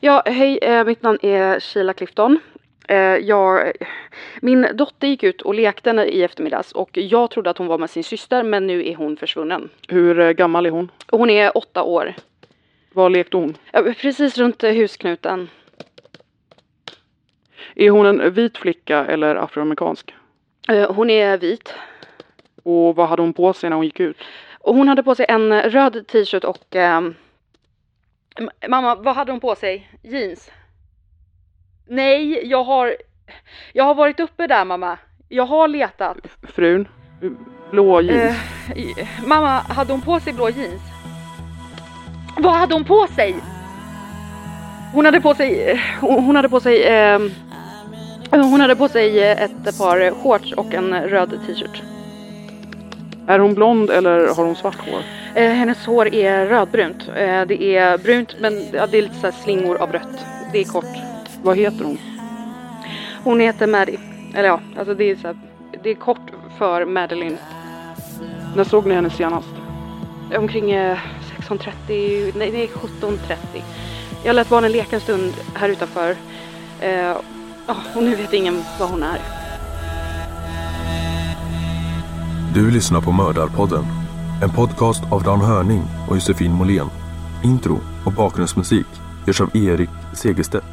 Ja, hej, eh, mitt namn är Sheila Clifton. Eh, jag, min dotter gick ut och lekte i eftermiddags och jag trodde att hon var med sin syster men nu är hon försvunnen. Hur eh, gammal är hon? Hon är åtta år. Var lekte hon? Precis runt husknuten. Är hon en vit flicka eller afroamerikansk? Hon är vit. Och vad hade hon på sig när hon gick ut? Hon hade på sig en röd t-shirt och Mamma, vad hade hon på sig? Jeans? Nej, jag har... Jag har varit uppe där mamma. Jag har letat. Frun? Blå jeans? Uh, mamma, hade hon på sig blå jeans? Vad hade hon på sig? Hon hade på sig... Hon hade på sig... Uh, hon hade på sig ett par shorts och en röd t-shirt. Är hon blond eller har hon svart hår? Eh, hennes hår är rödbrunt. Eh, det är brunt men ja, det är lite så slingor av rött. Det är kort. Vad heter hon? Hon heter Maddie. Eller ja, alltså det är, så här, det är kort för Madeline. När såg ni henne senast? Omkring eh, 16.30, nej, nej 17.30. Jag lät barnen leka en stund här utanför. Eh, och nu vet ingen var hon är. Du lyssnar på Mördarpodden. En podcast av Dan Hörning och Josefin Måhlén. Intro och bakgrundsmusik görs av Erik Segerstedt.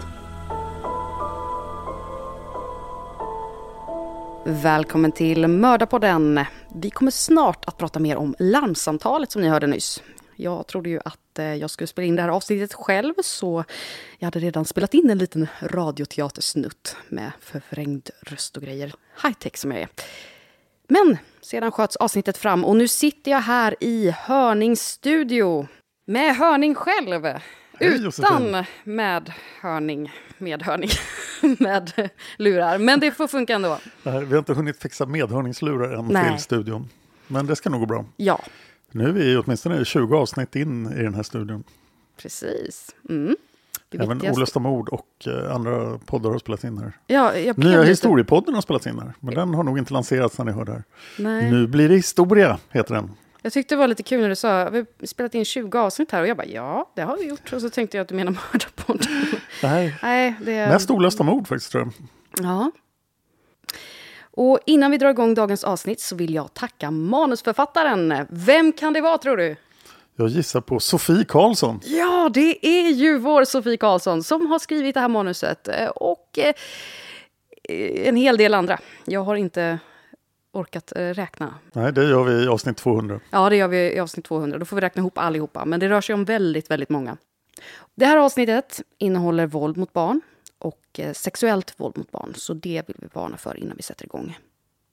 Välkommen till Mördarpodden. Vi kommer snart att prata mer om larmsamtalet som ni hörde nyss. Jag trodde ju att eh, jag skulle spela in det här avsnittet själv så jag hade redan spelat in en liten radioteatersnutt med förvrängd röst och grejer. High tech som jag är. Men sedan sköts avsnittet fram och nu sitter jag här i Hörnings studio. Med Hörning själv. Hej, utan med Hörning. Med Hörning. med lurar. Men det får funka ändå. vi har inte hunnit fixa medhörningslurar än Nej. till studion. Men det ska nog gå bra. Ja. Nu är vi åtminstone 20 avsnitt in i den här studion. Precis. Mm. Även Olösta mord och eh, andra poddar har spelats in här. Ja, jag Nya Historiepodden har spelats in här, men den har nog inte lanserats när ni hör det här. Nej. Nu blir det historia, heter den. Jag tyckte det var lite kul när du sa, vi har spelat in 20 avsnitt här och jag bara ja, det har vi gjort. Och så tänkte jag att du menar mördarpodden. Nej, Nej det... mest olösta mord faktiskt tror jag. Ja. Och innan vi drar igång dagens avsnitt så vill jag tacka manusförfattaren. Vem kan det vara tror du? Jag gissar på Sofie Karlsson. Ja, det är ju vår Sofie Karlsson som har skrivit det här manuset. Och eh, en hel del andra. Jag har inte orkat eh, räkna. Nej, det gör vi i avsnitt 200. Ja, det gör vi i avsnitt 200. Då får vi räkna ihop allihopa. Men det rör sig om väldigt, väldigt många. Det här avsnittet innehåller våld mot barn och eh, sexuellt våld mot barn. Så det vill vi varna för innan vi sätter igång.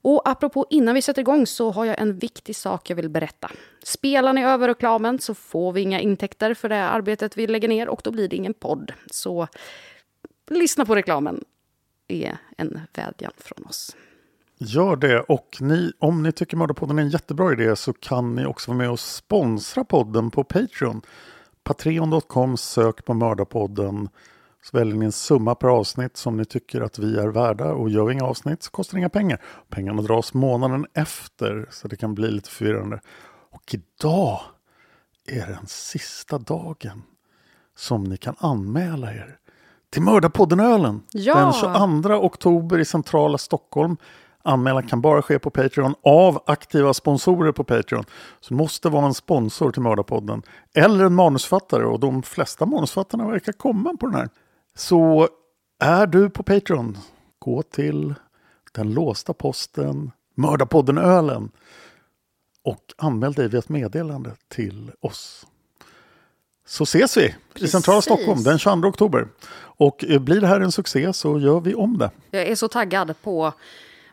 Och apropå innan vi sätter igång så har jag en viktig sak jag vill berätta. Spelar ni över reklamen så får vi inga intäkter för det arbetet vi lägger ner och då blir det ingen podd. Så lyssna på reklamen är en vädjan från oss. Gör det och ni, om ni tycker Mördarpodden är en jättebra idé så kan ni också vara med och sponsra podden på Patreon. Patreon.com, sök på Mördarpodden. Så väljer ni en summa per avsnitt som ni tycker att vi är värda och gör vi inga avsnitt så kostar det inga pengar. Pengarna dras månaden efter så det kan bli lite förvirrande. Och idag är den sista dagen som ni kan anmäla er till Mördarpodden-ölen. Ja! Den 22 oktober i centrala Stockholm. Anmälan kan bara ske på Patreon av aktiva sponsorer på Patreon. Så det måste vara en sponsor till Mördarpodden. Eller en manusfattare och de flesta manusfattarna verkar komma på den här. Så är du på Patreon, gå till den låsta posten Mördarpodden-ölen och anmäl dig via ett meddelande till oss. Så ses vi i centrala Precis. Stockholm den 22 oktober. Och eh, blir det här en succé så gör vi om det. Jag är så taggad på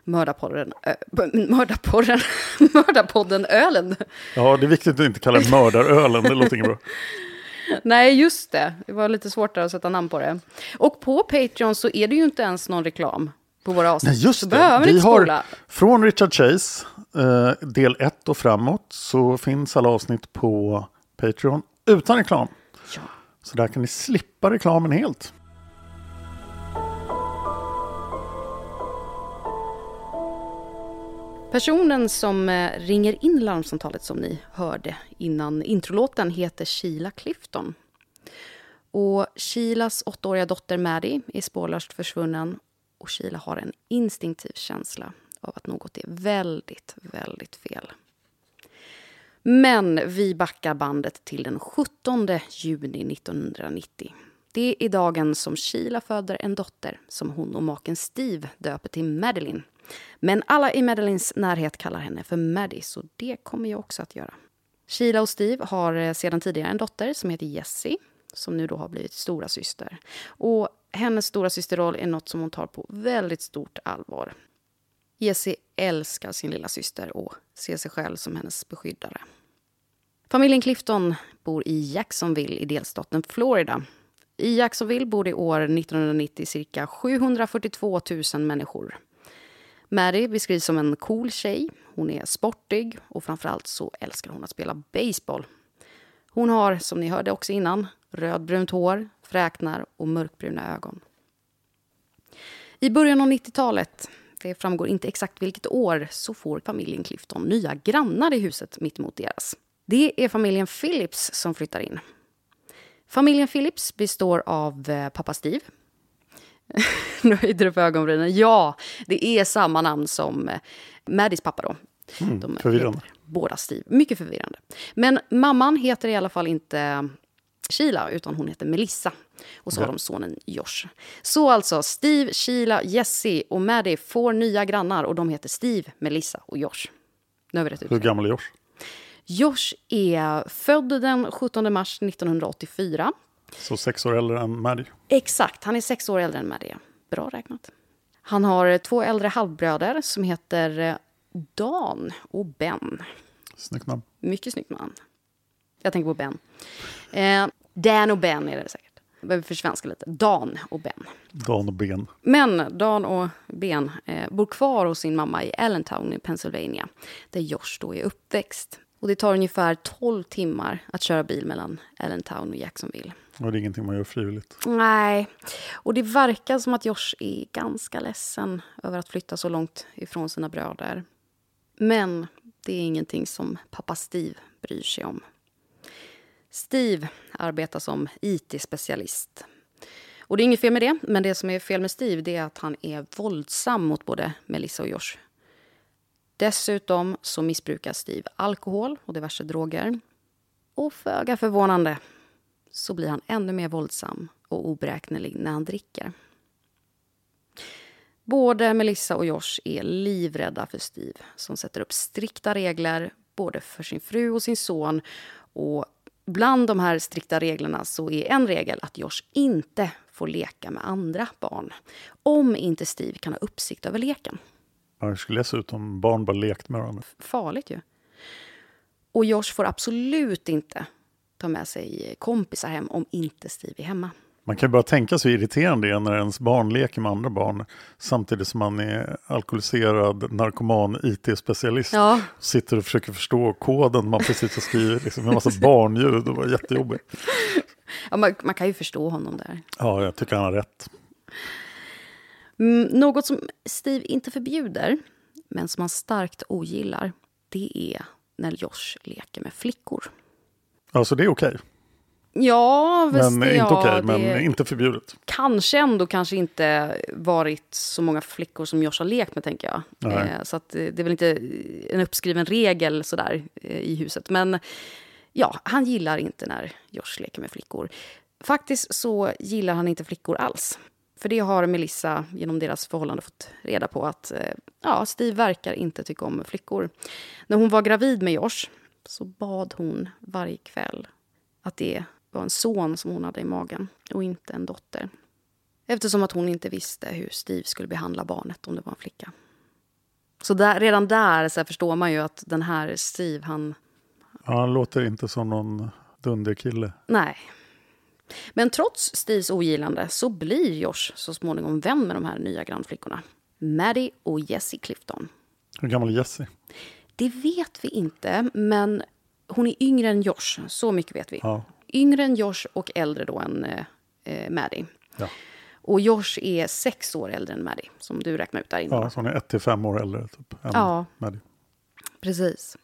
Mördarpodden, ö, mördarpodden, mördarpodden-ölen. Ja, det är viktigt att inte kalla det mördarölen, det låter inget bra. Nej, just det. Det var lite svårt att sätta namn på det. Och på Patreon så är det ju inte ens någon reklam på våra avsnitt. Nej, just det. Vi har spola. från Richard Chase, eh, del 1 och framåt, så finns alla avsnitt på Patreon utan reklam. Ja. Så där kan ni slippa reklamen helt. Personen som eh, ringer in larmsamtalet som ni hörde innan introlåten heter Sheila Clifton. Och Sheilas åttaåriga dotter Maddie är spårlöst försvunnen och Sheila har en instinktiv känsla av att något är väldigt, väldigt fel. Men vi backar bandet till den 17 juni 1990. Det är dagen som Sheila föder en dotter som hon och maken Steve döper till Madeline. Men alla i Madelines närhet kallar henne för Maddie, så det kommer jag också att göra. Sheila och Steve har eh, sedan tidigare en dotter som heter Jessie, som nu då har blivit stora syster. Och hennes stora systerroll är något som hon tar på väldigt stort allvar. Jessie älskar sin lilla syster och ser sig själv som hennes beskyddare. Familjen Clifton bor i Jacksonville i delstaten Florida. I Jacksonville bor det år 1990 cirka 742 000 människor. Mary beskrivs som en cool tjej. Hon är sportig och framförallt så älskar hon att spela baseball. Hon har, som ni hörde också innan, rödbrunt hår, fräknar och mörkbruna ögon. I början av 90-talet, det framgår inte exakt vilket år, så får familjen Clifton nya grannar i huset mitt emot deras. Det är familjen Phillips som flyttar in. Familjen Phillips består av eh, pappa Steve. nu höjde du på ögonbrynen. Ja, det är samma namn som eh, Maddies pappa då. De förvirrande. Båda Steve. Mycket förvirrande. Men mamman heter i alla fall inte Sheila, utan hon heter Melissa. Och så har de sonen Josh. Så alltså, Steve, Sheila, Jessie och Maddie får nya grannar och de heter Steve, Melissa och Josh. Nu har vi rätt ut Hur gammal är Josh? Josh är född den 17 mars 1984. Så sex år äldre än Maddie. Exakt, han är sex år äldre än Maddie. Bra räknat. Han har två äldre halvbröder som heter eh, Dan och Ben. Snyggt namn. Mycket snyggt man. Jag tänker på Ben. Eh, Dan och Ben är det säkert. Jag behöver försvenska lite. Dan och Ben. Dan och ben. Men Dan och Ben eh, bor kvar hos sin mamma i Allentown i Pennsylvania. Där Josh då är uppväxt. Och det tar ungefär 12 timmar att köra bil mellan Allentown och Jacksonville. Och det är ingenting man gör frivilligt. Nej, och det verkar som att Josh är ganska ledsen över att flytta så långt ifrån sina bröder. Men det är ingenting som pappa Steve bryr sig om. Steve arbetar som IT-specialist. Och det är inget fel med det, men det som är fel med Steve det är att han är våldsam mot både Melissa och Josh. Dessutom så missbrukar Steve alkohol och diverse droger. Och föga förvånande så blir han ännu mer våldsam och oberäknelig när han dricker. Både Melissa och Josh är livrädda för Steve som sätter upp strikta regler både för sin fru och sin son. Och bland de här strikta reglerna så är en regel att Josh inte får leka med andra barn om inte Steve kan ha uppsikt över leken. Ja, det skulle se ut om barn bara lekt med varandra. Farligt ju. Och Josh får absolut inte ta med sig kompisar hem om inte Steve är hemma. Man kan ju bara tänka sig hur irriterande det är när ens barn leker med andra barn samtidigt som man är alkoholiserad, narkoman, IT-specialist. Ja. Sitter och försöker förstå koden man precis har skrivit. Liksom, en massa barnljud, det var jättejobbigt. Ja, man, man kan ju förstå honom där. Ja, jag tycker han har rätt. Mm, något som Steve inte förbjuder, men som han starkt ogillar, det är när Josh leker med flickor. Alltså det är okej. Ja, visst, Men inte ja, okej, men det- inte förbjudet. Kanske ändå kanske inte varit så många flickor som Josh har lekt med, tänker jag. Nej. Eh, så att eh, det är väl inte en uppskriven regel sådär eh, i huset. Men ja, han gillar inte när Josh leker med flickor. Faktiskt så gillar han inte flickor alls. För det har Melissa genom deras förhållande fått reda på att eh, ja, Steve verkar inte tycka om flickor. När hon var gravid med Josh så bad hon varje kväll att det var en son som hon hade i magen och inte en dotter. Eftersom att hon inte visste hur Steve skulle behandla barnet om det var en flicka. Så där, redan där så förstår man ju att den här Steve, han... Ja, han låter inte som någon dunderkille. Nej. Men trots Steves ogillande så blir Josh så småningom vän med de här nya grannflickorna. Maddie och Jessie Clifton. Hur gammal är Jessie? Det vet vi inte, men hon är yngre än Josh. Så mycket vet vi. Ja. Yngre än Josh och äldre då än eh, eh, Maddie. Ja. Och Josh är sex år äldre än Maddie, som du räknade ut där inne. Ja, så hon är ett till fem år äldre typ, än Ja. Maddie. Precis.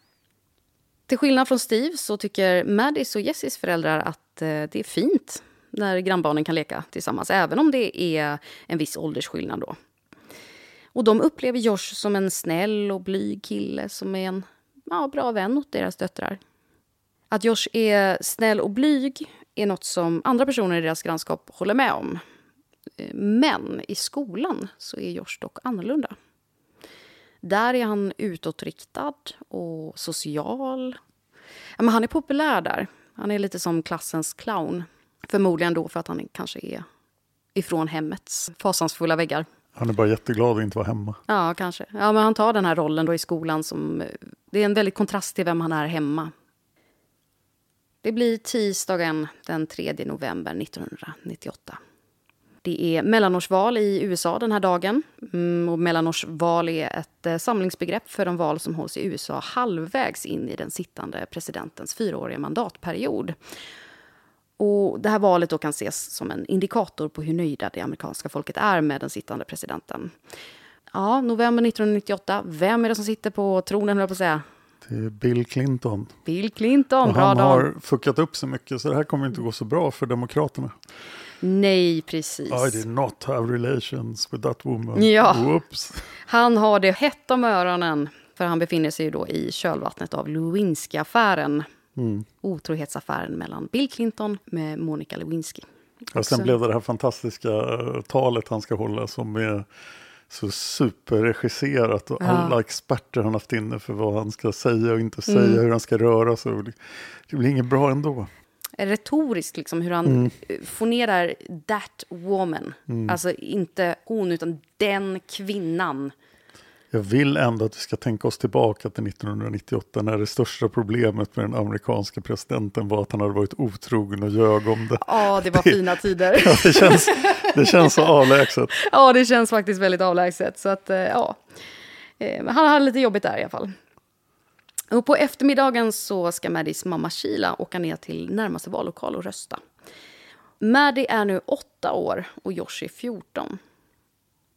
Till skillnad från Steve så tycker Maddies och Jessies föräldrar att eh, det är fint när grannbarnen kan leka tillsammans, även om det är en viss åldersskillnad. Då. Och de upplever Josh som en snäll och blyg kille som är en ja, bra vän åt deras döttrar. Att Josh är snäll och blyg är något som andra personer i deras grannskap håller med om. Eh, men i skolan så är Josh dock annorlunda. Där är han utåtriktad och social. Ja, men han är populär där. Han är lite som klassens clown. Förmodligen då för att han kanske är ifrån hemmets fasansfulla väggar. Han är bara jätteglad att inte vara hemma. Ja, kanske. Ja, men han tar den här rollen då i skolan som... Det är en väldigt kontrast till vem han är hemma. Det blir tisdagen den 3 november 1998. Det är mellanårsval i USA den här dagen. Mm, och mellanårsval är ett eh, samlingsbegrepp för de val som hålls i USA halvvägs in i den sittande presidentens fyraåriga mandatperiod. Och det här valet då kan ses som en indikator på hur nöjda det amerikanska folket är med den sittande presidenten. Ja, november 1998. Vem är det som sitter på tronen, höll jag på att säga? Det är Bill Clinton. Bill Clinton. Och Bra han dag. har fuckat upp så mycket så det här kommer inte gå så bra för Demokraterna. Nej, precis. I did not have relations with that woman. Ja. Whoops. Han har det hett om öronen, för han befinner sig då i kölvattnet av Lewinsky-affären. Mm. Otrohetsaffären mellan Bill Clinton med Monica Lewinsky. Och sen blev det det här fantastiska eh, talet han ska hålla som är så superregisserat och Ja. alla experter han haft inne för vad han ska säga och inte säga, Mm. hur han ska röra sig. Det blir inget bra ändå. Retoriskt, liksom, hur han Mm. eh, fonerar that woman. Alltså inte hon, utan den kvinnan. Jag vill ändå att vi ska tänka oss tillbaka till 1998 när det största problemet med den amerikanska presidenten var att han hade varit otrogen och ljög om det. Ja, det var fina tider. Ja, det, känns, det känns så avlägset. Ja, det känns faktiskt väldigt avlägset. Så att, eh, ja. Eh, Han hade lite jobbigt där i alla fall. Och på eftermiddagen så ska Maddies mamma Sheila åka ner till närmaste vallokal och rösta. Maddie är nu åtta år och Josh är 14.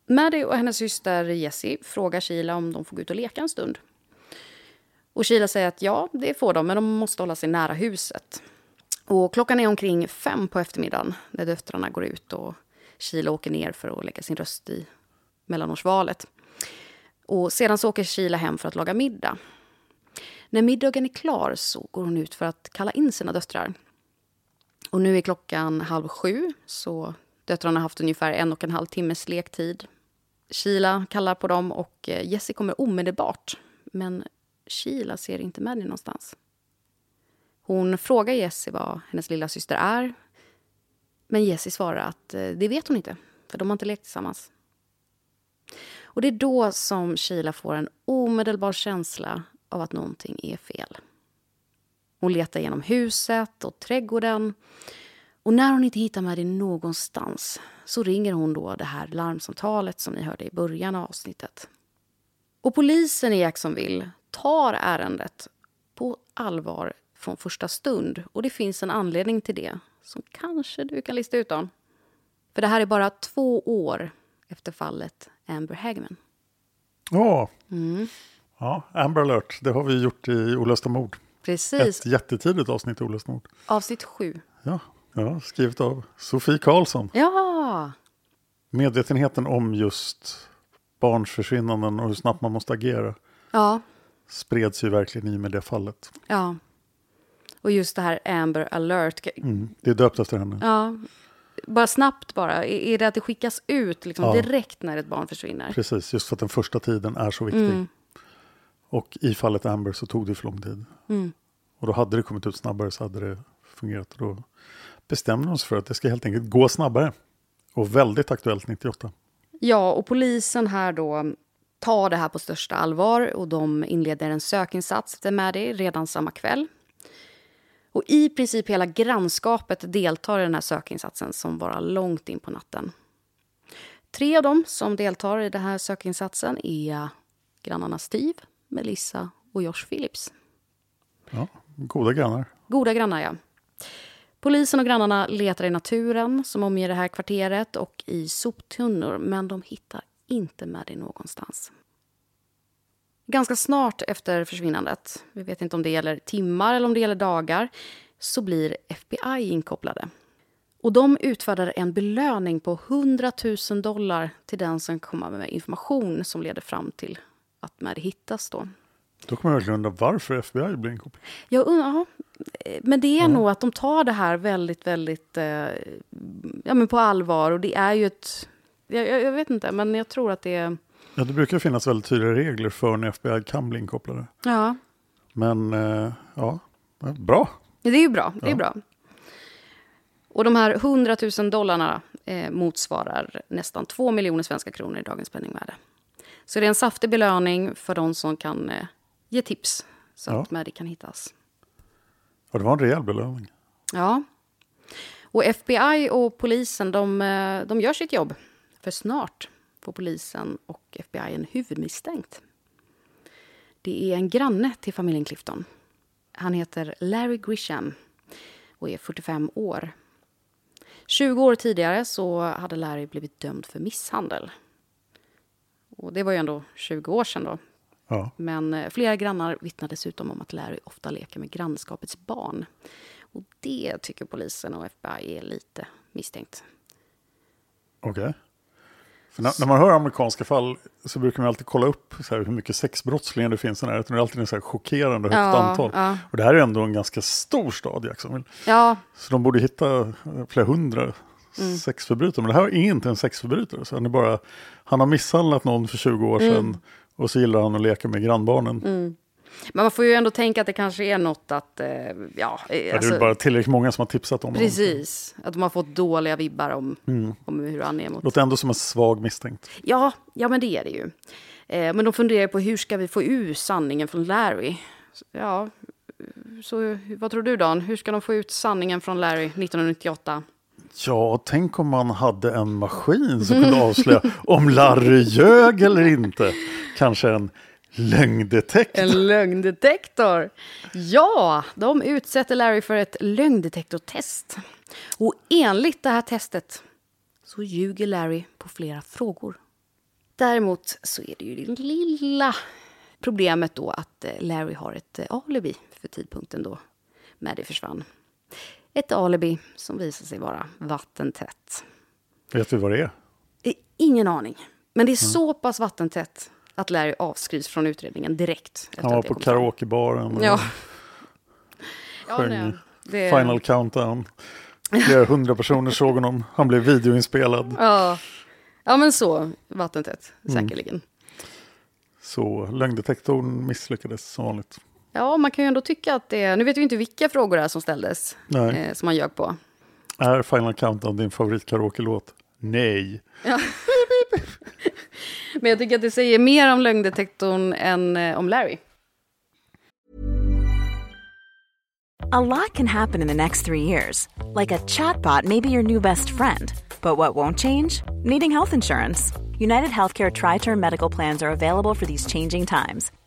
Maddie och hennes syster Jessie frågar Sheila om de får gå ut och leka en stund. Och Sheila säger att ja, det får de, men de måste hålla sig nära huset. Och klockan är omkring fem på eftermiddagen när döttrarna går ut och Sheila åker ner för att lägga sin röst i mellanårsvalet. Och sedan så åker Sheila hem för att laga middag. När middagen är klar så går hon ut för att kalla in sina döttrar. Och nu är klockan halv sju, så döttrarna har haft ungefär en och en halv timmes lektid Sheila kallar på dem och eh, Jessie kommer omedelbart. Men Sheila ser inte Maddie någonstans. Hon frågar Jessie vad hennes lilla syster är. Men Jessie svarar att eh, det vet hon inte, för de har inte lekt tillsammans. Och det är då som Sheila får en omedelbar känsla av att någonting är fel. Hon letar genom huset och trädgården. Och när hon inte hittar Maddie någonstans så ringer hon då det här larmsamtalet som ni hörde i början av avsnittet. Och polisen i Jacksonville tar ärendet på allvar från första stund. Och det finns en anledning till det som kanske du kan lista ut om. För det här är bara två år efter fallet Amber Hagman. Ja. Mm. Ja, Amber alert, det har vi gjort i Olösta mord. Precis, Ett jättetidigt avsnitt i Olösta mord. avsnitt sju. Ja, ja, skrivet av Sofie Karlsson. Ja, Medvetenheten om just barns försvinnanden och hur snabbt man måste agera ja, spreds ju verkligen i med det fallet. ja. Och just det här Amber alert. Mm. Det är döpt efter henne. Ja, bara snabbt bara. Är det att det skickas ut liksom, Ja. direkt när ett barn försvinner? Precis, just för att den första tiden är så viktig. Mm. Och i fallet Amber så tog det för lång tid. Mm. Och då hade det kommit ut snabbare så hade det fungerat. Och då bestämde de sig för att det ska helt enkelt gå snabbare. Och väldigt aktuellt 98. Ja, och polisen här då tar det här på största allvar och de inleder en sökinsats efter Maddie redan samma kväll. Och i princip hela grannskapet deltar i den här sökinsatsen som varar långt in på natten. Tre av dem som deltar i den här sökinsatsen är grannarna Steve, Melissa och Josh Phillips. Ja, goda grannar. Goda grannar, ja. Polisen och grannarna letar i naturen som omger det här kvarteret och i soptunnor, men de hittar inte Maddie någonstans. Ganska snart efter försvinnandet, vi vet inte om det gäller timmar eller om det gäller dagar, så blir FBI inkopplade. Och de utfärdar en belöning på 100 000 dollar till den som kommer med information som leder fram till att Maddie hittas. Då. Då kommer jag verkligen undra varför FBI blir inkopplad. Jag undrar, ja, men det är nog att de tar det här väldigt, väldigt eh, ja, men på allvar. Och det är ju ett... Jag, jag, vet inte, men jag tror att det är... Ja, det brukar finnas väldigt tydliga regler för när FBI kan bli inkopplade. Ja, Men eh, ja, ja, bra. det är ju bra. Det är Ja. bra. Och de här 100 000 dollarna eh, motsvarar nästan 2 miljoner svenska kronor i dagens penningvärde. Så det är en saftig belöning för de som kan eh, ge tips så Ja. att Maddie kan hittas. Ja, det var en rejäl belöning. Ja. Och FBI och polisen de, eh, de gör sitt jobb. För snart får polisen och FBI en huvudmisstänkt. Det är en granne till familjen Clifton. Han heter Larry Grisham och är 45 år. 20 år tidigare så hade Larry blivit dömd för misshandel. Och det var ju ändå 20 år sedan då. Ja, Men eh, flera grannar vittnar dessutom om att Larry ofta leker med grannskapets barn. Och det tycker polisen och FBI är lite misstänkt. okej. För när, när man hör amerikanska fall så brukar man alltid kolla upp hur mycket sexbrottslingar det finns i närheten. Det är alltid en så här chockerande högt Ja, antal. ja. Och det här är ändå en ganska stor stad, Jacksonville. Ja, Så de borde hitta eh, flera hundra Mm. sexförbrytare. Men det här är inte en sexförbrytare. Så han, är bara, han har misshandlat någon för 20 år Mm. sedan. Och så gillar han att leka med grannbarnen. men man får ju ändå tänka att det kanske är något att... Eh, ja, eh, Ja, det är alltså, bara tillräckligt många som har tipsat om honom. Precis, att de har fått dåliga vibbar om, om hur han är mot... Låter ändå som en svag misstänkt. Ja, ja, men det är det ju. Eh, men de funderar på hur ska vi få ur sanningen från Larry? Ja, så vad tror du Dan? Hur ska de få ut sanningen från Larry 1998? Ja, tänk om man hade en maskin som kunde avslöja om Larry ljög eller inte. Kanske en lögndetektor. En lögndetektor! Ja, de utsätter Larry för ett lögndetektortest. Och enligt det här testet så ljuger Larry på flera frågor. Däremot så är det ju det lilla problemet då att eh, Larry har ett eh, alibi för tidpunkten då Maddie försvann. Ett alibi som visar sig vara vattentätt. Vet vi vad det är? Ingen aning. Men det är så pass vattentätt att Larry avskrivs från utredningen direkt. Han var på karaokebaren och Ja. ja sjöng nej, det, Final Countdown. Flera hundra personer såg honom. Han blev videoinspelad. Ja. Ja, men så vattentätt, säkerligen. Så lögndetektorn misslyckades som vanligt. Ja, man kan ju ändå tycka att det... Nu vet vi inte vilka frågor det är som ställdes, Nej. eh, som man ljög på. Är Final Countdown din favoritkaraoke-låt? Nej. Men jag tycker att det säger mer om lögndetektorn än eh, om Larry. A lot can happen in the next three years. Like a chatbot may be your new best friend. But what won't change? Needing health insurance. United Healthcare Tri Term Medical Plans are available for these changing times.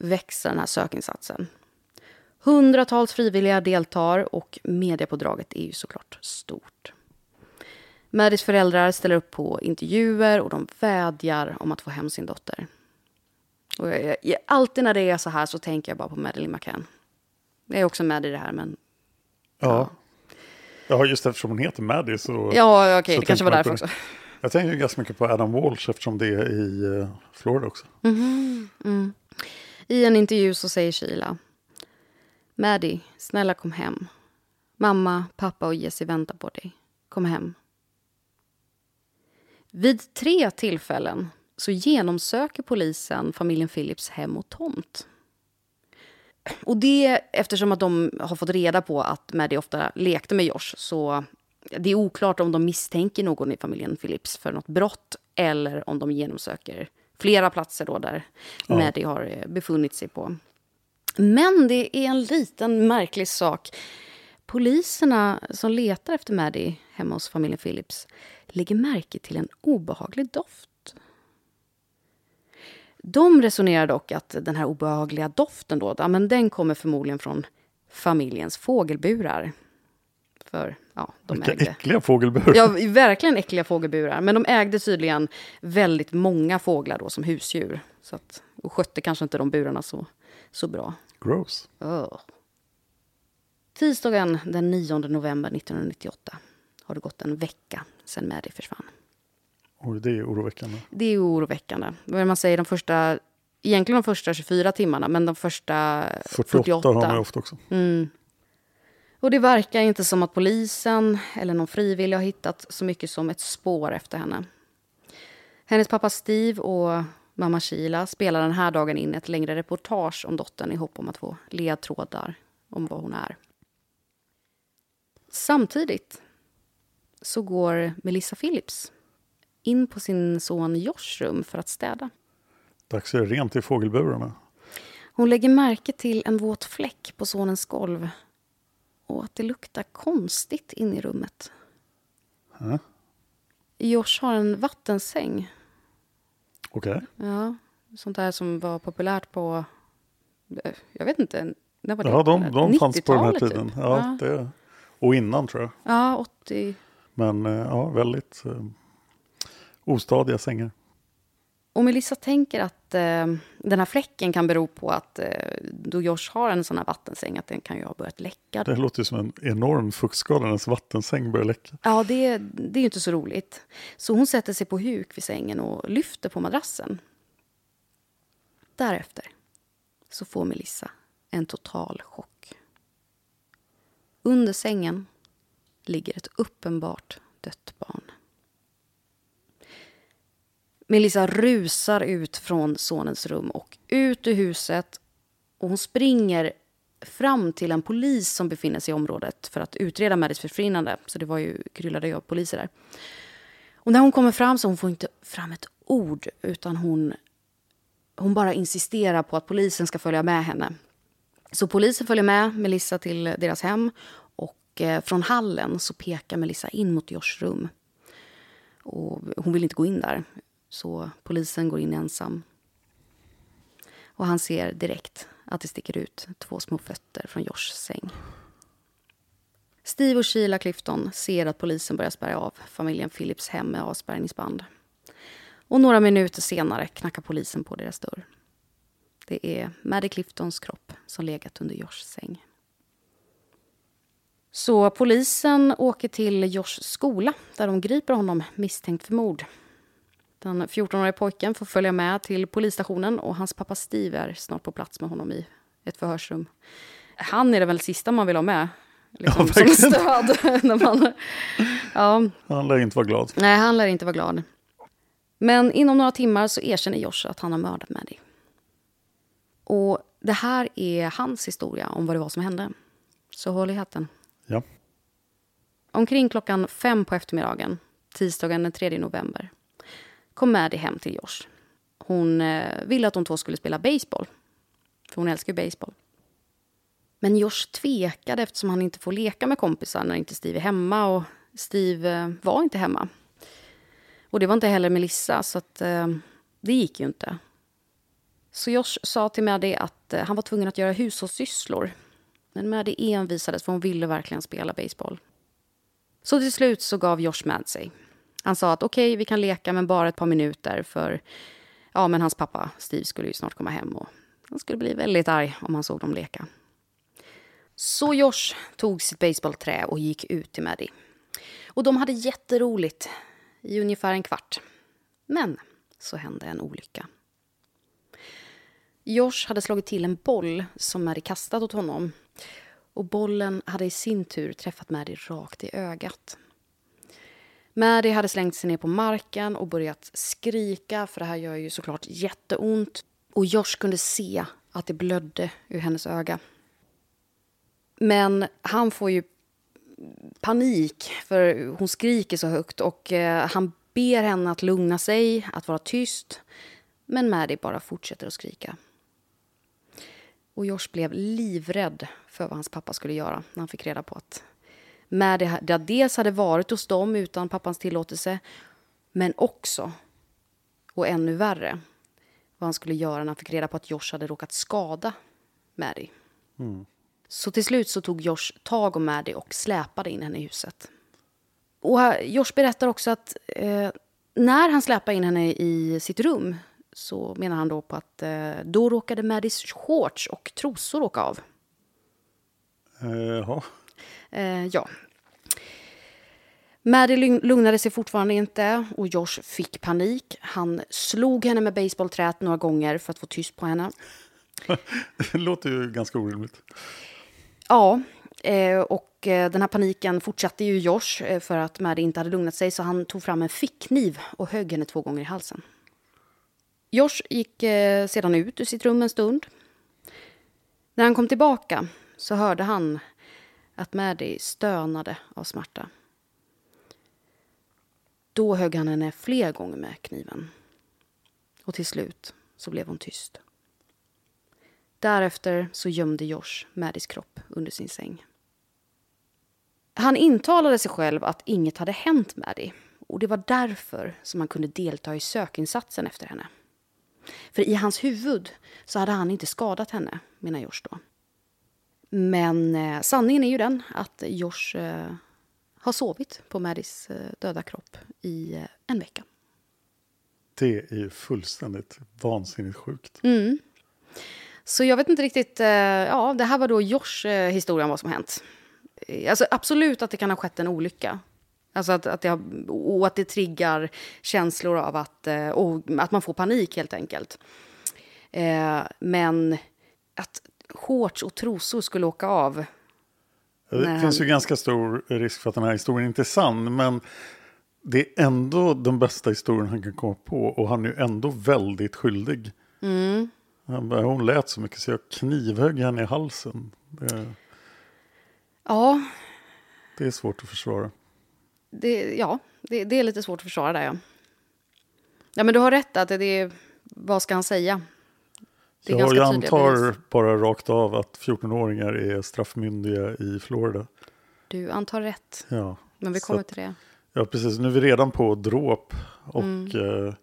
växer den här sökinsatsen. Hundratals frivilliga deltar och mediepådraget är ju såklart stort. Maddys föräldrar ställer upp på intervjuer och de vädjar om att få hem sin dotter. Och jag, jag, alltid när det är så här så tänker jag bara på Madeleine McCann. Jag är också med i det här men Ja. Ja, just eftersom hon heter Maddie så... ja okej så det kanske var därför också. Jag tänker ganska mycket på Adam Walsh eftersom det är i eh, Florida också. I en intervju så säger Sheila. Maddie, snälla kom hem. Mamma, pappa och Jesse väntar på dig. Kom hem. Vid tre tillfällen så genomsöker polisen familjen Phillips hem och tomt. Och det eftersom att de har fått reda på att Maddie ofta lekte med Josh så det är oklart om de misstänker någon i familjen Phillips för något brott eller om de genomsöker flera platser då där Maddie har eh, befunnit sig på. Men det är en liten märklig sak. Poliserna som letar efter Maddie hemma hos familjen Phillips lägger märke till en obehaglig doft. De resonerar dock att den här obehagliga doften då, ja, men den kommer förmodligen från familjens fågelburar. För ja, de Vilka ägde... äckliga fågelburar. Ja, verkligen äckliga fågelburar. Men de ägde tydligen väldigt många fåglar då som husdjur. Så att, och skötte kanske inte de burarna så, så bra. Gross. Ugh. Tisdagen den 9 november 1998 har det gått en vecka sedan Maddie försvann. Oj, det är oroväckande. Det är oroväckande. Det man säger, de första, egentligen de första 24 timmarna, men de första 48, 48. har man ofta också. Och det verkar inte som att polisen eller någon frivillig har hittat så mycket som ett spår efter henne. Hennes pappa Steve och mamma Sheila spelar den här dagen in ett längre reportage om dottern i hopp om att få ledtrådar om vad hon är. Samtidigt så går Melissa Phillips in på sin son Josh rum för att städa. Dags är rent i fågelburarna. Hon lägger märke till en våt fläck på sonens golv och att det luktar konstigt in i rummet. Hä? Josh har en vattensäng. Okej. Ja, sånt där som var populärt på... eh, Jag vet inte, när var det? Ja, de, de fanns på den här 90-talet tiden. typ. Ja, ja. Det, och innan tror jag. ja, 80. Men eh, ja, väldigt eh, ostadiga sängar. Och Melissa tänker att eh, den här fläcken kan bero på att eh, då Josh har en sån här vattensäng att den kan ju ha börjat läcka. Det låter ju som en enorm fuktskada när ens vattensäng börjar läcka. Ja, det, det är ju inte så roligt. Så hon sätter sig på huk vid sängen och lyfter på madrassen. Därefter så får Melissa en total chock. Under sängen ligger ett uppenbart dött barn. Melissa rusar ut från sonens rum och ut ur huset. Och hon springer fram till en polis som befinner sig i området för att utreda Maddys försvinnande. Så det var ju kryllade av poliser där. Och när hon kommer fram så hon får inte fram ett ord utan hon, hon bara insisterar på att polisen ska följa med henne. Så polisen följer med Melissa till deras hem och eh, från hallen så pekar Melissa in mot Joshs rum. Och hon vill inte gå in där, så polisen går in ensam. Och han ser direkt att det sticker ut två små fötter från Joshs säng. Steve och Sheila Clifton ser att polisen börjar spärra av familjen Phillips hem med avspärrningsband. Och några minuter senare knackar polisen på deras dörr. Det är Maddie Cliftons kropp som legat under Joshs säng. Så polisen åker till Joshs skola där de griper honom misstänkt för mord. Den 14-årige pojken får följa med till polisstationen och hans pappa Steve är snart på plats med honom i ett förhörsrum. Han är det väl sista man vill ha med. Liksom, Ja, som stöd. när man, ja, Han lär inte vara glad. nej, han lär inte vara glad. Men inom några timmar så erkänner Josh att han har mördat Maddie. Och det här är hans historia om vad det var som hände. Så håll i hatten. Ja. Omkring klockan fem på eftermiddagen, tisdagen den 3 november, kom Maddie hem till Josh. Hon eh, ville att de två skulle spela baseball, för hon älskar ju baseball. Men Josh tvekade eftersom han inte får leka med kompisar när inte Steve är hemma och Steve eh, var inte hemma. Och det var inte heller Melissa, så att, eh, det gick ju inte. Så Josh sa till Maddie att eh, han var tvungen att göra hushållssysslor. Men Maddie envisades för hon ville verkligen spela baseball. Så till slut så gav Josh med sig. Han sa att okej, vi kan leka men bara ett par minuter för ja, men hans pappa Steve skulle ju snart komma hem och han skulle bli väldigt arg om han såg dem leka. Så Josh tog sitt baseballträ och gick ut till Maddie. Och de hade jätteroligt i ungefär en kvart. Men så hände en olycka. Josh hade slagit till en boll som Maddie kastat åt honom. Och bollen hade i sin tur träffat Maddie rakt i ögat. Maddie hade slängt sig ner på marken och börjat skrika för det här gör ju såklart jätteont. Och Josh kunde se att det blödde ur hennes öga. Men han får ju panik för hon skriker så högt och eh, han ber henne att lugna sig, att vara tyst. Men Maddie bara fortsätter att skrika. Och Josh blev livrädd för vad hans pappa skulle göra när han fick reda på att Maddie ha- dels hade varit hos dem utan pappans tillåtelse men också, och ännu värre, vad han skulle göra när han fick reda på att Josh hade råkat skada Maddie. Så till slut så tog Josh tag om Maddie och släpade in henne i huset. Och Josh berättar också att eh, när han släpade in henne i sitt rum så menar han då på att eh, då råkade Maddies shorts och trosor åka av. Eh, Jaha. Eh, ja. Lugn- lugnade sig fortfarande inte och Josh fick panik. Han slog henne med baseballträet några gånger för att få tyst på henne. Det låter ju ganska orimligt. Ja, eh, och eh, den här paniken fortsatte ju Josh eh, för att Maddie inte hade lugnat sig så han tog fram en fickkniv och högg henne två gånger i halsen. Josh gick sedan ut ur sitt rum en stund. När han kom tillbaka så hörde han att Maddy stönade av smärta. Då högg han henne fler gånger med kniven. Och till slut så blev hon tyst. Därefter så gömde Josh Maddys kropp under sin säng. Han intalade sig själv att inget hade hänt Maddy. och det var därför som han kunde delta i sökinsatsen efter henne. För i hans huvud så hade han inte skadat henne, menar Josh då. Men eh, sanningen är ju den att Josh eh, har sovit på Maddies eh, döda kropp i eh, en vecka. Det är ju fullständigt vansinnigt sjukt. Mm. Så jag vet inte riktigt, eh, ja det här var då Josh eh, historia om vad som hänt. Alltså absolut att det kan ha skett en olycka. Alltså att, att det har, och att det triggar känslor av att, att man får panik helt enkelt. Men att shorts och trosor skulle åka av. Det finns han- ju ganska stor risk för att den här historien inte är sann. Men det är ändå den bästa historien han kan komma på. Och han är ju ändå väldigt skyldig. Mm. Bara, hon lät så mycket så jag knivhögg henne i halsen. Det, Ja, det är svårt att försvara. det, ja det, det är lite svårt att försvara där ja. Ja men du har rätt att det är, vad ska han säga? Det är jag antar bevis. bara rakt av att 14-åringar är straffmyndiga i Florida. Du antar rätt. Ja, Men vi kommer att- till det. Ja, precis. Nu är vi redan på dråp. Och Mm. eh,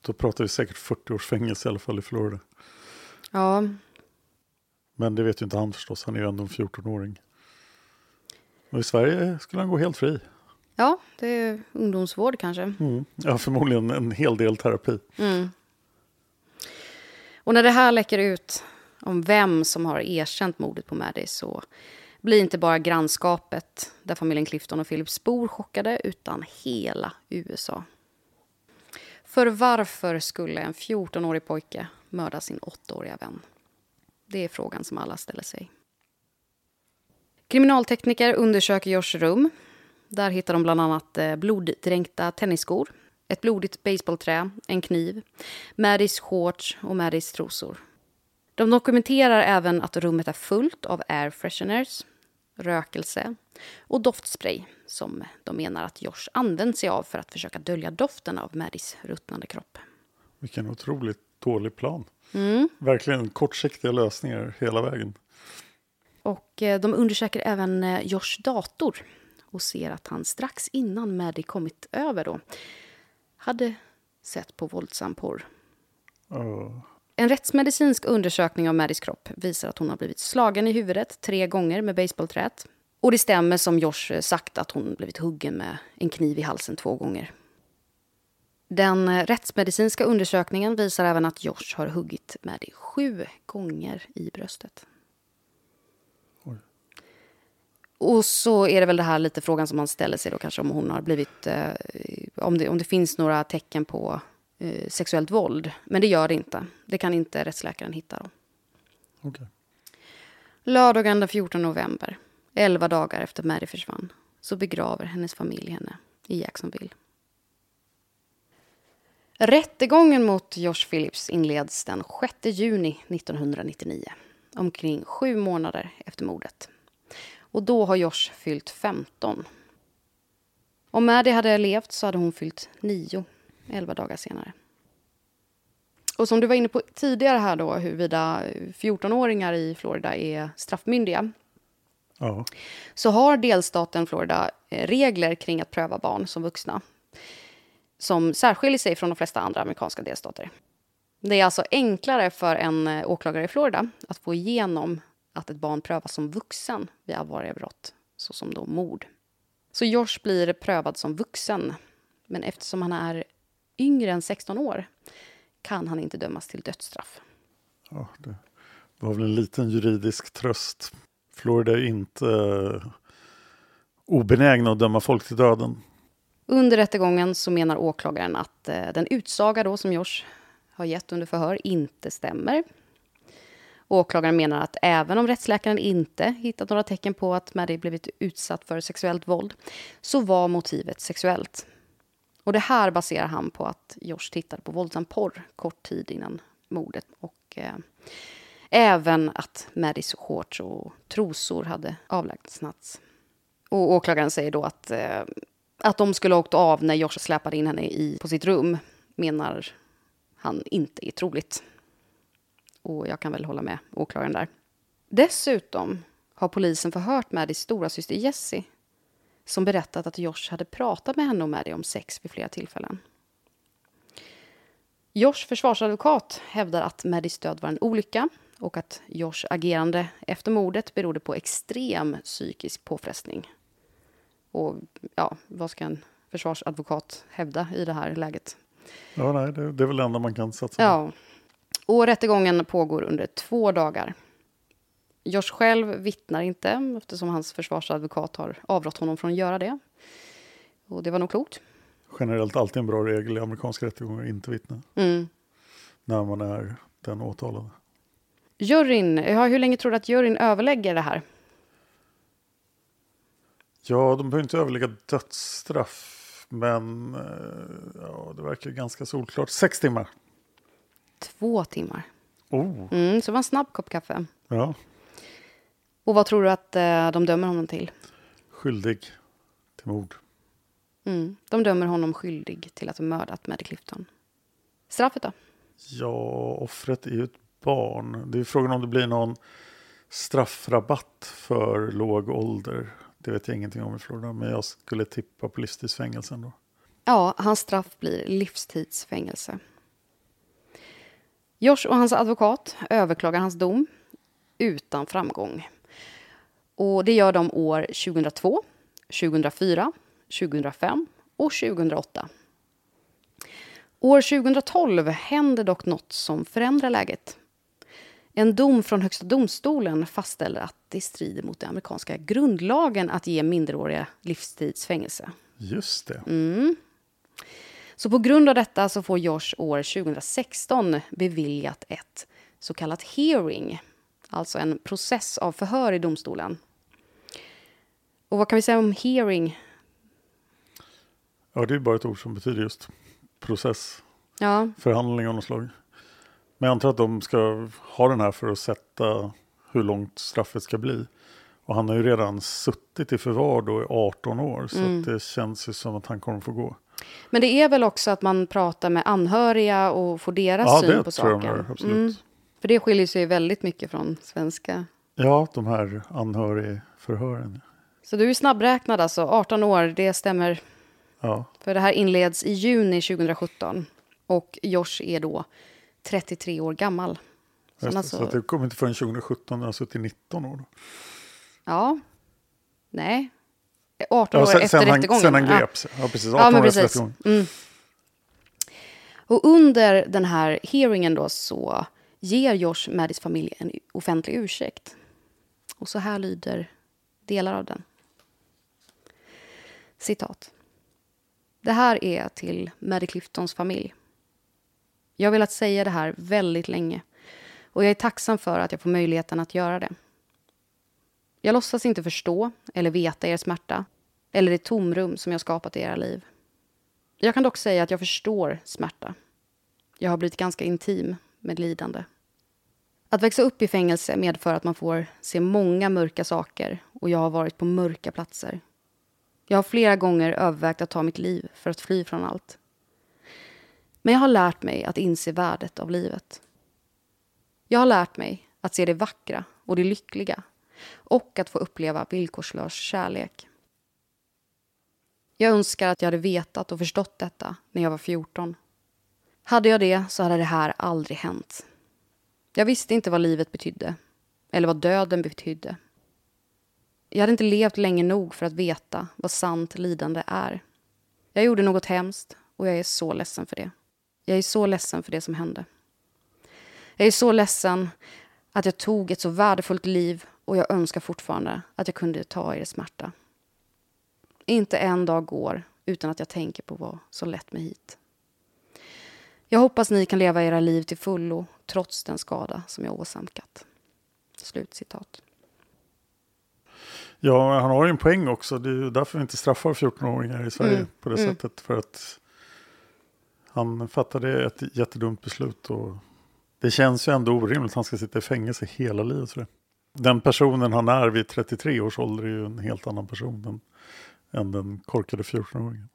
då pratar vi säkert 40 års fängelse i alla fall i Florida. Ja, Men det vet ju inte han förstås. Han är ju ändå en 14-åring. Och i Sverige skulle han gå helt fri. ja det är ungdomsvård kanske. Mm. Ja, förmodligen en hel del terapi. Mm. Och när det här läcker ut om vem som har erkänt mordet på Maddie så blir inte bara grannskapet där familjen Clifton och Phillips bor chockade utan hela USA. För varför skulle en 14-årig pojke mörda sin 8-åriga vän? Det är frågan som alla ställer sig. Kriminaltekniker undersöker Joshs rum. Där hittar de bland annat eh, bloddränkta tennisskor, ett blodigt baseballträ, en kniv, Maddies shorts och Maddies trosor. De dokumenterar även att rummet är fullt av air fresheners, rökelse och doftspray som de menar att Josh använt sig av för att försöka dölja doften av Maddies ruttnande kropp. Vilken otroligt dålig plan. Mm. Verkligen kortsiktiga lösningar hela vägen. Och eh, de undersöker även eh, Josh dator och ser att han strax innan Maddie kommit över då hade sett på våldsam porr. Ja. En rättsmedicinsk undersökning av Maddies kropp visar att hon har blivit slagen i huvudet tre gånger med baseballträet. Och det stämmer som Josh eh, sagt att hon blivit huggen med en kniv i halsen två gånger. Den eh, rättsmedicinska undersökningen visar även att Josh har huggit Maddie sju gånger i bröstet. Och så är det väl det här lite frågan som man ställer sig då kanske om hon har blivit... Eh, om, det, om det finns några tecken på eh, sexuellt våld. Men det gör det inte. Det kan inte rättsläkaren hitta då. Okej. Lördagen den 14 november, 11 dagar efter Mary försvann, så begraver hennes familj henne i Jacksonville. Rättegången mot Josh Phillips inleds den 6 juni 1999, omkring sju månader efter mordet. Och då har Josh fyllt 15. Om Maddie hade levt så hade hon fyllt 9, 11 dagar senare. Och som du var inne på tidigare här då, huruvida 14-åringar i Florida är straffmyndiga, Ja. så har delstaten Florida eh, regler kring att pröva barn som vuxna som särskiljer sig från de flesta andra amerikanska delstater. Det är alltså enklare för en eh, åklagare i Florida att få igenom att ett barn prövas som vuxen vid allvarliga brott, såsom då mord. Så Josh blir prövad som vuxen, men eftersom han är yngre än 16 år kan han inte dömas till dödsstraff. Ja, det var väl en liten juridisk tröst. Florida är inte eh, obenägna att döma folk till döden. Under rättegången så menar åklagaren att eh, den utsaga då som Josh har gett under förhör inte stämmer. Åklagaren menar att även om rättsläkaren inte hittat några tecken på att Maddie blivit utsatt för sexuellt våld så var motivet sexuellt. Och det här baserar han på att Josh tittade på våldsam porr kort tid innan mordet och eh, även att Maddies shorts och trosor hade avlägsnats. Och åklagaren säger då att, eh, att de skulle ha åkt av när Josh släpade in henne i, på sitt rum menar han inte är troligt. Och jag kan väl hålla med åklagaren där. Dessutom har polisen förhört Maddies stora syster Jessie som berättat att Josh hade pratat med henne och Maddie om sex vid flera tillfällen. Josh försvarsadvokat hävdar att Maddies död var en olycka och att Josh agerande efter mordet berodde på extrem psykisk påfrestning. Och ja, vad ska en försvarsadvokat hävda i det här läget? Ja, nej, det, det är väl det enda man kan satsa på. Ja. Och rättegången pågår under två dagar. Josh själv vittnar inte eftersom hans försvarsadvokat har avrått honom från att göra det. Och det var nog klokt. Generellt alltid en bra regel i amerikanska rättegångar att inte vittna Mm. när man är den åtalade. Juryn, ja, hur länge tror du att juryn överlägger det här? Ja, de behöver inte överlägga dödsstraff. Men eh, ja, det verkar ganska solklart. Sex timmar. Två timmar. Oh. Mm, så det var en snabb kopp kaffe. Ja. Och vad tror du att eh, de dömer honom till? Skyldig till mord. Mm, de dömer honom skyldig till att ha mördat Maddie Clifton. Straffet då? Ja, offret är ju ett barn. Det är frågan om det blir någon straffrabatt för låg ålder. Det vet jag ingenting om i Florida, men jag skulle tippa på livstidsfängelse ändå. Ja, hans straff blir livstidsfängelse. Josh och hans advokat överklagar hans dom utan framgång. Och det gör de år 2002, 2004, 2005 och 2008. År 2012 händer dock något som förändrar läget. En dom från Högsta domstolen fastställer att det strider mot den amerikanska grundlagen att ge minderåriga livstidsfängelse. Just det. Mm. Så på grund av detta så får Josh år 2016 beviljat ett så kallat hearing, alltså en process av förhör i domstolen. Och vad kan vi säga om hearing? Ja, det är bara ett ord som betyder just process. Ja. Förhandling av något slag. Men jag antar att de ska ha den här för att sätta hur långt straffet ska bli. Och han har ju redan suttit i förvar då i 18 år. Så Mm. det känns ju som att han kommer få gå. Men det är väl också att man pratar med anhöriga och får deras Ja, syn det på saken. de gör, absolut. För det skiljer sig väldigt mycket från svenska. Ja, de här anhörigförhören. Så du är snabbräknad alltså, 18 år, det stämmer. Ja, För det här inleds i juni 2017. Och Josh är då 33 år gammal. Så just det. alltså, så det kommer inte förrän 2017 när han suttit i 19 år. Då. Ja. Nej. 18 Ja, år sen, efter sen, han, rättegången. sen han Ja. greps. Ja, precis. 18 Ja, år efter precis. rättegången. Mm. Och under den här hearingen då så ger Josh Maddys familj en offentlig ursäkt. Och så här lyder delar av den. Citat. Det här är till Maddie Cliftons familj. Jag har velat säga det här väldigt länge och jag är tacksam för att jag får möjligheten att göra det. Jag låtsas inte förstå eller veta er smärta eller det tomrum som jag skapat i era liv. Jag kan dock säga att jag förstår smärta. Jag har blivit ganska intim med lidande. Att växa upp i fängelse medför att man får se många mörka saker och jag har varit på mörka platser. Jag har flera gånger övervägt att ta mitt liv för att fly från allt. Men jag har lärt mig att inse värdet av livet. Jag har lärt mig att se det vackra och det lyckliga och att få uppleva villkorslös kärlek. Jag önskar att jag hade vetat och förstått detta när jag var 14. Hade jag det så hade det här aldrig hänt. Jag visste inte vad livet betydde, eller vad döden betydde. Jag hade inte levt länge nog för att veta vad sant lidande är. Jag gjorde något hemskt och jag är så ledsen för det. Jag är så ledsen för det som hände. Jag är så ledsen att jag tog ett så värdefullt liv och jag önskar fortfarande att jag kunde ta er smärta. Inte en dag går utan att jag tänker på vad som lett mig hit. Jag hoppas ni kan leva era liv till fullo trots den skada som jag åsamkat. Slut citat. Ja, han har ju en poäng också. Det är därför vi inte straffar 14-åringar i Sverige Mm, på det mm. sättet. För att han fattade ett jättedumt beslut. Och det känns ju ändå orimligt han ska sitta i fängelse hela livet. För det. Den personen han är vid 33 års ålder är ju en helt annan person än, än den korkade 14-åringen.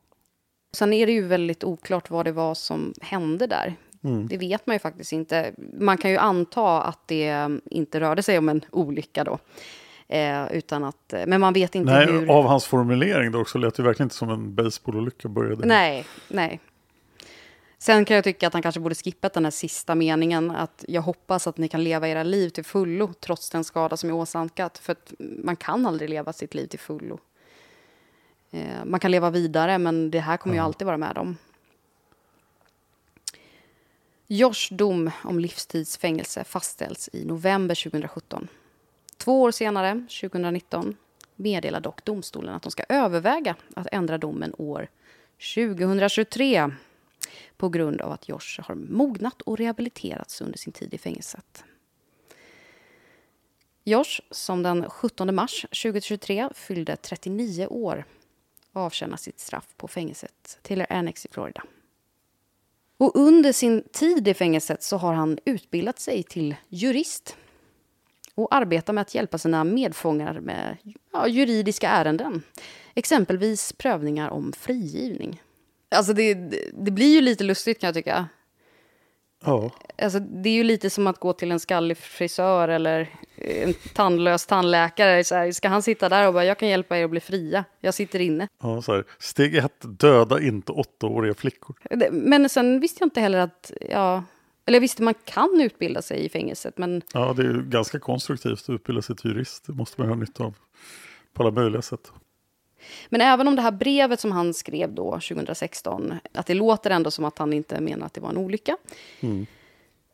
Sen är det ju väldigt oklart vad det var som hände där. Mm. Det vet man ju faktiskt inte. Man kan ju anta att det inte rörde sig om en olycka då. Eh, utan att, men man vet inte Nej, hur... av hans formulering då också lät det verkligen inte som en baseballolycka började. Nej, nej. Sen kan jag tycka att han kanske borde skippat den här sista meningen. Att jag hoppas att ni kan leva era liv till fullo trots den skada som är åsamkat. För att man kan aldrig leva sitt liv till fullo. Eh, man kan leva vidare, men det här kommer ju alltid vara med om. Josh dom om livstidsfängelse fastställs i november 2017. Två år senare, 2019, meddelar dock domstolen att de ska överväga att ändra domen år 2023 på grund av att Josh har mognat och rehabiliterats under sin tid i fängelset. Josh, som den 17 mars 2023 fyllde 39 år, avtjänar sitt straff på fängelset Taylor Annex i Florida. Och under sin tid i fängelset så har han utbildat sig till jurist och arbetar med att hjälpa sina medfångar med ja, juridiska ärenden. Exempelvis prövningar om frigivning. Alltså det, det blir ju lite lustigt kan jag tycka. Ja. Alltså, det är ju lite som att gå till en skallig frisör eller en tandlös tandläkare. Så här, ska han sitta där och bara, jag kan hjälpa er att bli fria. Jag sitter inne. Ja, så här. Steg ett, döda inte åttaåriga flickor. Men sen visste jag inte heller att, ja, eller jag visste man kan utbilda sig i fängelset. Men... Ja, det är ju ganska konstruktivt att utbilda sig till jurist. Det måste man ha nytta av på alla möjliga sätt. Men även om det här brevet som han skrev då 2016, att det låter ändå som att han inte menar att det var en olycka. Mm.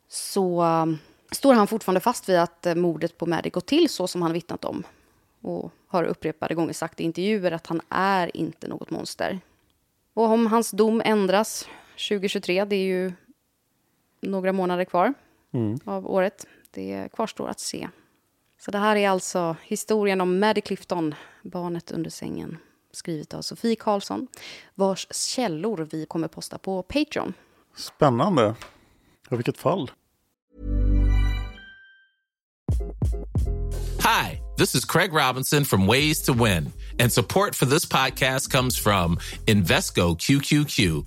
Så um, står han fortfarande fast vid att uh, mordet på Maddie gått till så som han vittnat om. Och har upprepade gånger sagt i intervjuer att han är inte något monster. Och om hans dom ändras 2023, det är ju några månader kvar Mm. av året. Det kvarstår att se. Så det här är alltså historien om Maddie Clifton, barnet under sängen. Skrivet av Sofie Karlsson, vars källor vi kommer posta på Patreon. Spännande. Ja, vilket fall. Hi, this is Craig Robinson from Ways to Win, and support for this podcast comes from Invesco QQQ,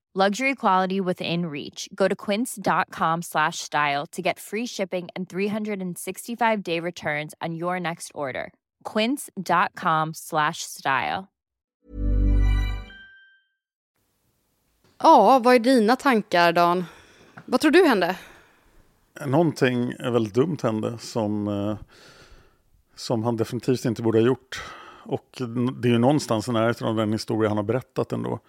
Luxury quality within reach. Go to quince.com slash style to get free shipping and 365 day returns on your next order. Quince.com slash style. Ja, vad är dina tankar, Dan? Vad tror du hände? Någonting väldigt dumt hände som, eh, som han definitivt inte borde ha gjort. Och det är ju någonstans i närheten av den historia han har berättat ändå.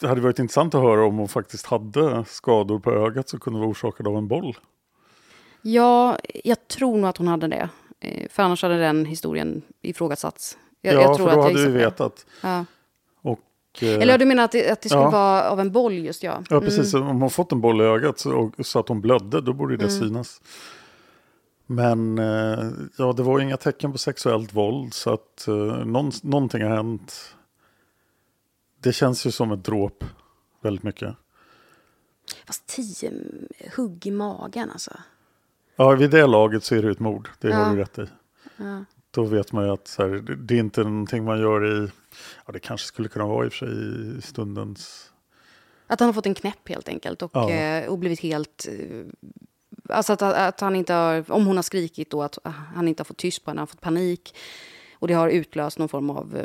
Det hade varit intressant att höra om hon faktiskt hade skador på ögat som kunde vara orsakade av en boll. Ja, jag tror nog att hon hade det. Eh, För annars hade den historien ifrågasatts. Jag, ja, jag tror för då att hade vi vetat. Ja. Och, eh, Eller du menar att det, att det skulle ja. vara av en boll just ja. Ja, precis. Mm. Om hon fått en boll i ögat så, och, så att hon blödde, då borde det Mm. synas. Men eh, ja, det var inga tecken på sexuellt våld, så att eh, någon, någonting har hänt. Det känns ju som ett dråp väldigt mycket. Fast tio hugg i magen alltså. Ja, vid det laget så är det ett mord, det har Ja. du rätt i. Ja. Då vet man ju att här, det, det är inte någonting man gör i, ja det kanske skulle kunna vara i och för sig i stundens Att han har fått en knäpp helt enkelt och, Ja. eh, och blivit helt... eh, Alltså att, att han inte har, om hon har skrikit då, att han inte har fått tyst på henne, han har fått panik. Och det har utlöst någon form av eh,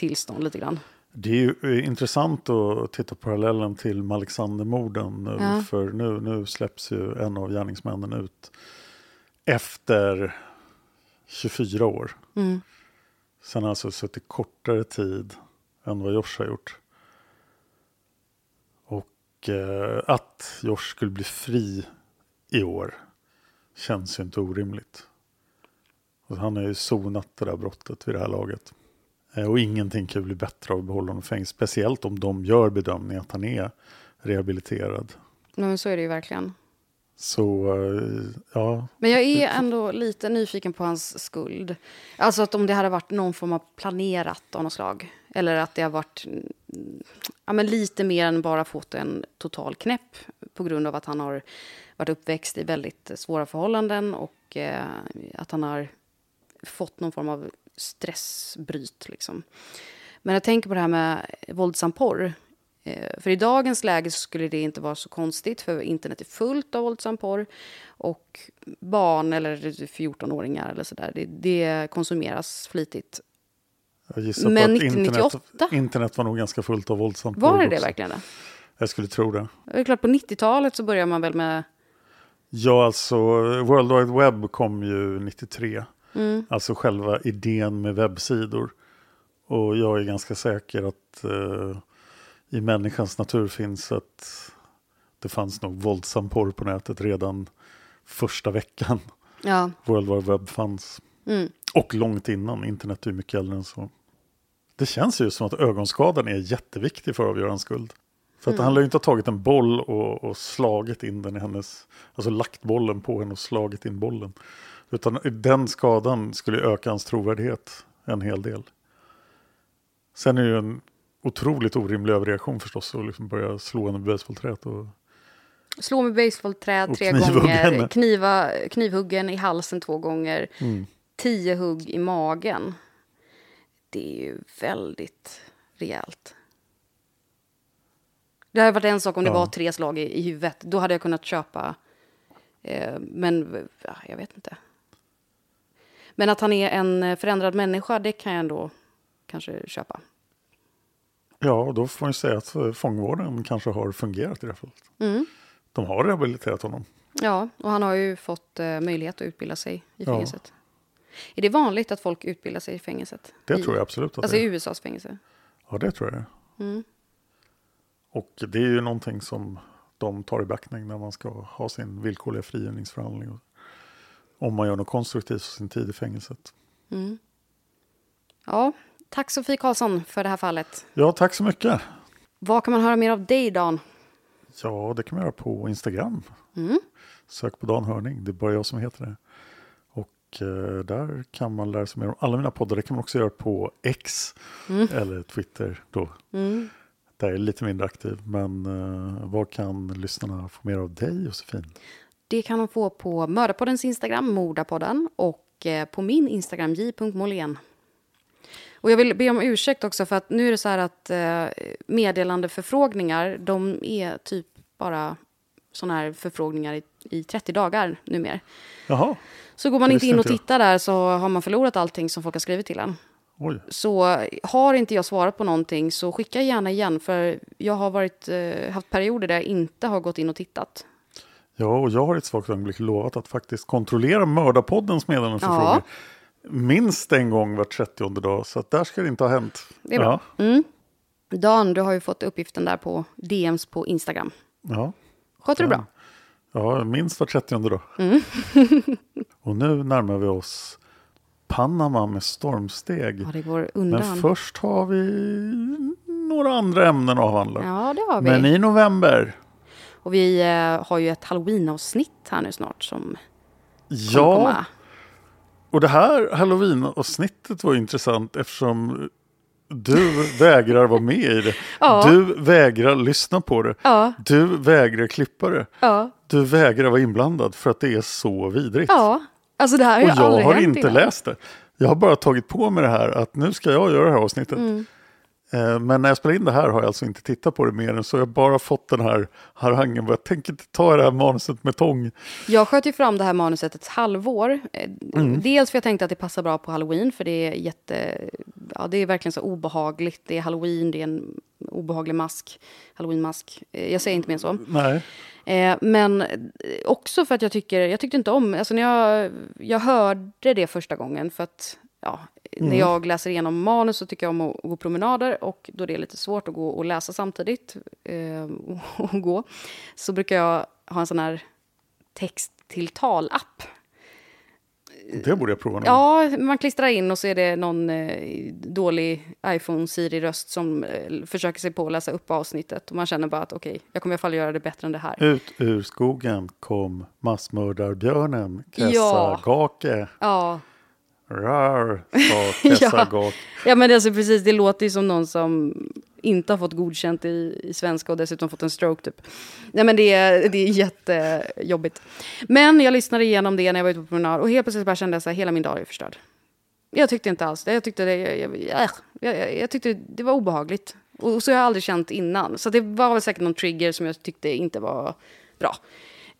tillstånd lite grann. Det är ju eh, intressant att titta på parallellen till Alexandermorden. nu, Ja. För nu, nu släpps ju en av gärningsmännen ut efter 24 år. Mm. Sen har han alltså suttit kortare tid än vad Josh har gjort. Och eh, att Josh skulle bli fri i år känns ju inte orimligt. Och han har ju sonat det där brottet vid det här laget. Eh, Och ingenting kan bli bättre av att behålla honom i fängelse. Speciellt om de gör bedömningen att han är rehabiliterad. Nej, men så är det ju verkligen. Så eh, ja, Men jag är ändå lite nyfiken på hans skuld. Alltså att om det hade varit någon form av planerat av något slag. Eller att det har varit mm, ja, men lite mer än bara fått en total knäpp. På grund av att han har varit uppväxt i väldigt svåra förhållanden. Och eh, att han har fått någon form av stressbryt. Liksom. Men jag tänker på det här med våldsam porr. Eh, För i dagens läge skulle det inte vara så konstigt för internet är fullt av våldsam porr. Och barn eller 14-åringar eller sådär, det, det konsumeras flitigt. jag gissar Men på att 1998? internet, internet var nog ganska fullt av våldsamt Var porr det det också. verkligen det? Jag skulle tro det. Det är klart, på 90-talet så börjar man väl med... Ja, alltså World Wide Web kom ju 93. Mm. Alltså själva idén med webbsidor. Och jag är ganska säker att eh, i människans natur finns att det fanns nog våldsam porr på nätet redan första veckan Ja. World Wide Web fanns. Mm. Och långt innan, internet är mycket äldre än så. Det känns ju som att ögonskadan är jätteviktig för att avgöra en skuld. För att Mm. han lär ju inte ha tagit en boll och, och slagit in den i hennes, alltså lagt bollen på henne och slagit in bollen. Utan den skadan skulle öka hans trovärdighet en hel del. Sen är det ju en otroligt orimlig överreaktion förstås att liksom börja slå henne med basebollträet. Och, Slå med basebollträd Och tre gånger, kniva, knivhuggen i halsen två gånger, Mm. tio hugg i magen. Det är ju väldigt rejält. Det hade varit en sak om det Ja. var tre slag i, i huvudet. Då hade jag kunnat köpa. Eh, men ja, jag vet inte. Men att han är en förändrad människa, det kan jag ändå kanske köpa. ja, då får man säga att eh, fångvården kanske har fungerat i det här fallet. Mm. De har rehabiliterat honom. Ja, och han har ju fått eh, möjlighet att utbilda sig i Ja. fängelset. Är det vanligt att folk utbildar sig i fängelset? Det I, tror jag absolut att Alltså det i är. USAs fängelse? Ja, det tror jag. Mm. Och det är ju någonting som de tar i beaktning när man ska ha sin villkorliga frigivningsförhandling. Om man gör något konstruktivt för sin tid i fängelset. Mm. Ja, tack Sofie Karlsson för det här fallet. Ja, tack så mycket. Vad kan man höra mer av dig, Dan? Ja, det kan man göra på Instagram. Mm. Sök på Dan Hörning, det är bara jag som heter det. Och eh, där kan man lära sig mer om alla mina poddar. Det kan man också göra på X Mm. eller Twitter då. Mm. Där är jag lite mindre aktiv. Men eh, vad kan lyssnarna få mer av dig Josefin? Det kan de få på Mördarpoddens Instagram, Mordapodden, och eh, på min Instagram, j.molén. Och jag vill be om ursäkt också för att nu är det så här att eh, meddelandeförfrågningar, de är typ bara sådana här förfrågningar i, i 30 dagar numera. Jaha, Så går man inte in och tittar där så har man förlorat allting som folk har skrivit till en. oj. Så har inte jag svarat på någonting så skicka gärna igen för jag har varit, eh, haft perioder där jag inte har gått in och tittat. Ja, och jag har i ett svagt ögonblick lovat att faktiskt kontrollera Mördarpoddens meddelandeförfrågor. Ja. Minst en gång var 30 dag, så där ska det inte ha hänt. Det är bra. Mm. Dan, du har ju fått uppgiften där på DMs på Instagram. Ja, ja. Sköter du bra? Ja, minst var 30 dag. Mm. Och nu närmar vi oss Panama med stormsteg. Ja, det går undan. Men först har vi några andra ämnen att avhandla. Ja, det har vi. Men i november, Och vi eh, har ju ett halloween-avsnitt här nu snart som ja, komma. och det här halloween-avsnittet var intressant eftersom du vägrar vara med i det. Ja. Du vägrar lyssna på det. Ja. Du vägrar klippa det. Ja. Du vägrar vara inblandad för att det är så vidrigt. Ja, alltså det här har Och jag aldrig har inte innan. läst det. Jag har bara tagit på mig det här att nu ska jag göra det här avsnittet. Mm. Eh, Men när jag spelar in det här har jag alltså inte tittat på det mer än så. Jag har bara fått den här harangen. Jag tänker inte ta det här manuset med tång. Jag sköt ju fram det här manuset ett halvår. Eh, Mm. Dels för jag tänkte att det passar bra på halloween, för det är jätte... Ja, det är verkligen så obehagligt. Det är halloween, det är en obehaglig mask. Halloweenmask. Eh, Jag säger inte mer så. Nej. Men också för att jag tycker, jag tyckte inte om, alltså när jag, jag hörde det första gången för att, ja, Mm. när jag läser igenom manus så tycker jag om att gå promenader och då det är lite svårt att gå och läsa samtidigt eh, och, gå, så brukar jag ha en sån här text till tal-app Det borde jag prova någon. Ja, man klistrar in och så är det någon eh, dålig iPhone Siri-röst som eh, försöker sig på att läsa upp avsnittet. Och man känner bara att okej, okay, jag kommer i alla fall göra det bättre än det här. Ut ur skogen kom massmördarbjörnen Ja. Kessagake. Ja. Rar, sa Kessagak. Ja, men det, är alltså precis, det låter ju som någon som inte har fått godkänt i, i svenska och dessutom fått en stroke typ. Nej men det är, det är jättejobbigt. Men jag lyssnade igenom det när jag var ute på promenad och helt plötsligt bara kände jag här, hela min dag är förstörd. Jag tyckte inte alls det. Jag tyckte det, jag, jag, jag, jag, jag tyckte det var obehagligt. Och så har jag aldrig känt innan. Så det var väl säkert någon trigger som jag tyckte inte var bra.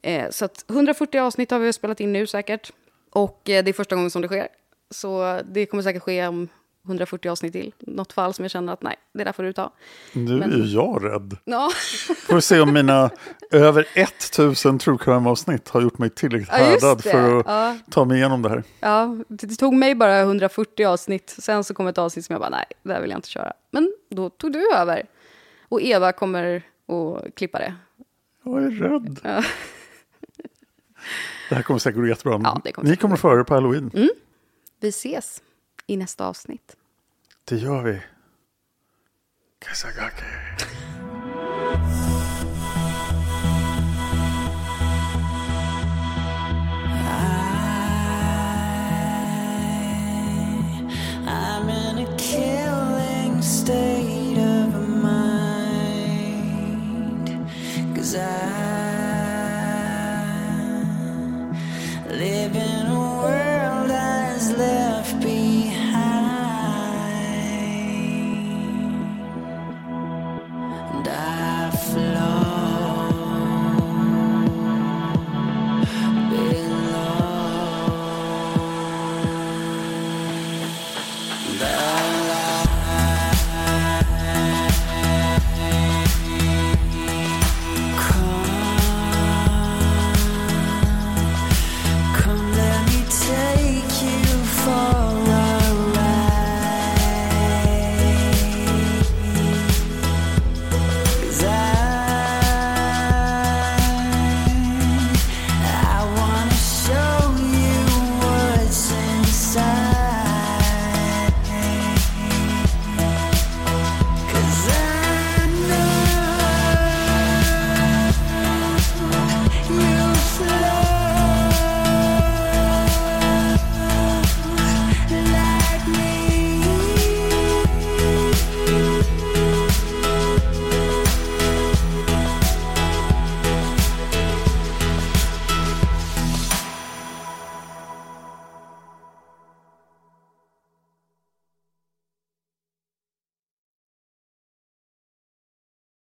Eh, så att 140 avsnitt har vi spelat in nu säkert. Och eh, det är första gången som det sker. Så det kommer säkert ske om 140 avsnitt till. Något fall som jag känner att nej, det där får du ta. Nu Men- är ju jag rädd. Ja. Får se om mina över 1000 true crime-avsnitt har gjort mig tillräckligt härdad för att Ja. ta mig igenom det här. Ja, det tog mig bara 140 avsnitt. Sen så kom ett avsnitt som jag bara, nej, det här vill jag inte köra. Men då tog du över. Och Eva kommer att klippa det. Jag är rädd. Ja. Det här kommer säkert gå jättebra. Ja, kommer Ni kommer det på halloween. Mm. Vi ses i nästa avsnitt. Det gör vi. Kasagake.